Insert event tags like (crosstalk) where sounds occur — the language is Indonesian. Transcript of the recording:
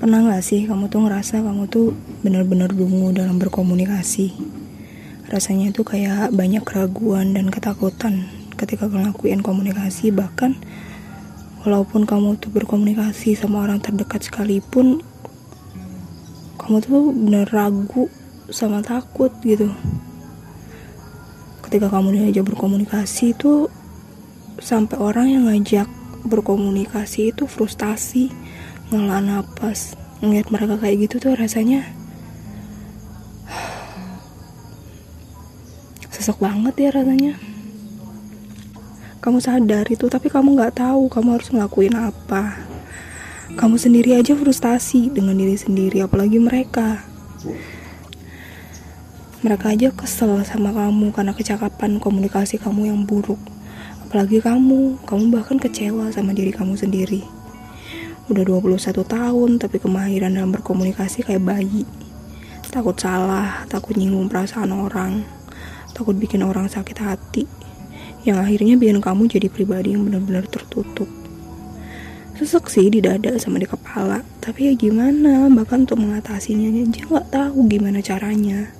Pernah gak sih kamu tuh ngerasa kamu tuh bener-bener dungu dalam berkomunikasi? Rasanya tuh kayak banyak keraguan dan ketakutan ketika ngelakuin komunikasi. Bahkan walaupun kamu tuh berkomunikasi sama orang terdekat sekalipun kamu tuh bener ragu sama takut gitu. Ketika kamu diajak berkomunikasi tuh sampai orang yang ngajak berkomunikasi itu frustasi ngelah napas ngeliat mereka kayak gitu tuh rasanya (sighs) sesek banget ya rasanya. Kamu sadar itu tapi kamu nggak tahu kamu harus ngelakuin apa. Kamu sendiri aja frustasi dengan diri sendiri apalagi mereka. Mereka aja kesel sama kamu karena kecakapan komunikasi kamu yang buruk. Apalagi kamu kamu bahkan kecewa sama diri kamu sendiri Udah 21 tahun tapi kemahiran dalam berkomunikasi kayak bayi. Takut salah, takut nyinggung perasaan orang, takut bikin orang sakit hati. Yang akhirnya bikin kamu jadi pribadi yang benar-benar tertutup. Sesek sih di dada sama di kepala, tapi ya gimana? Bahkan untuk mengatasinya aja nggak tahu gimana caranya.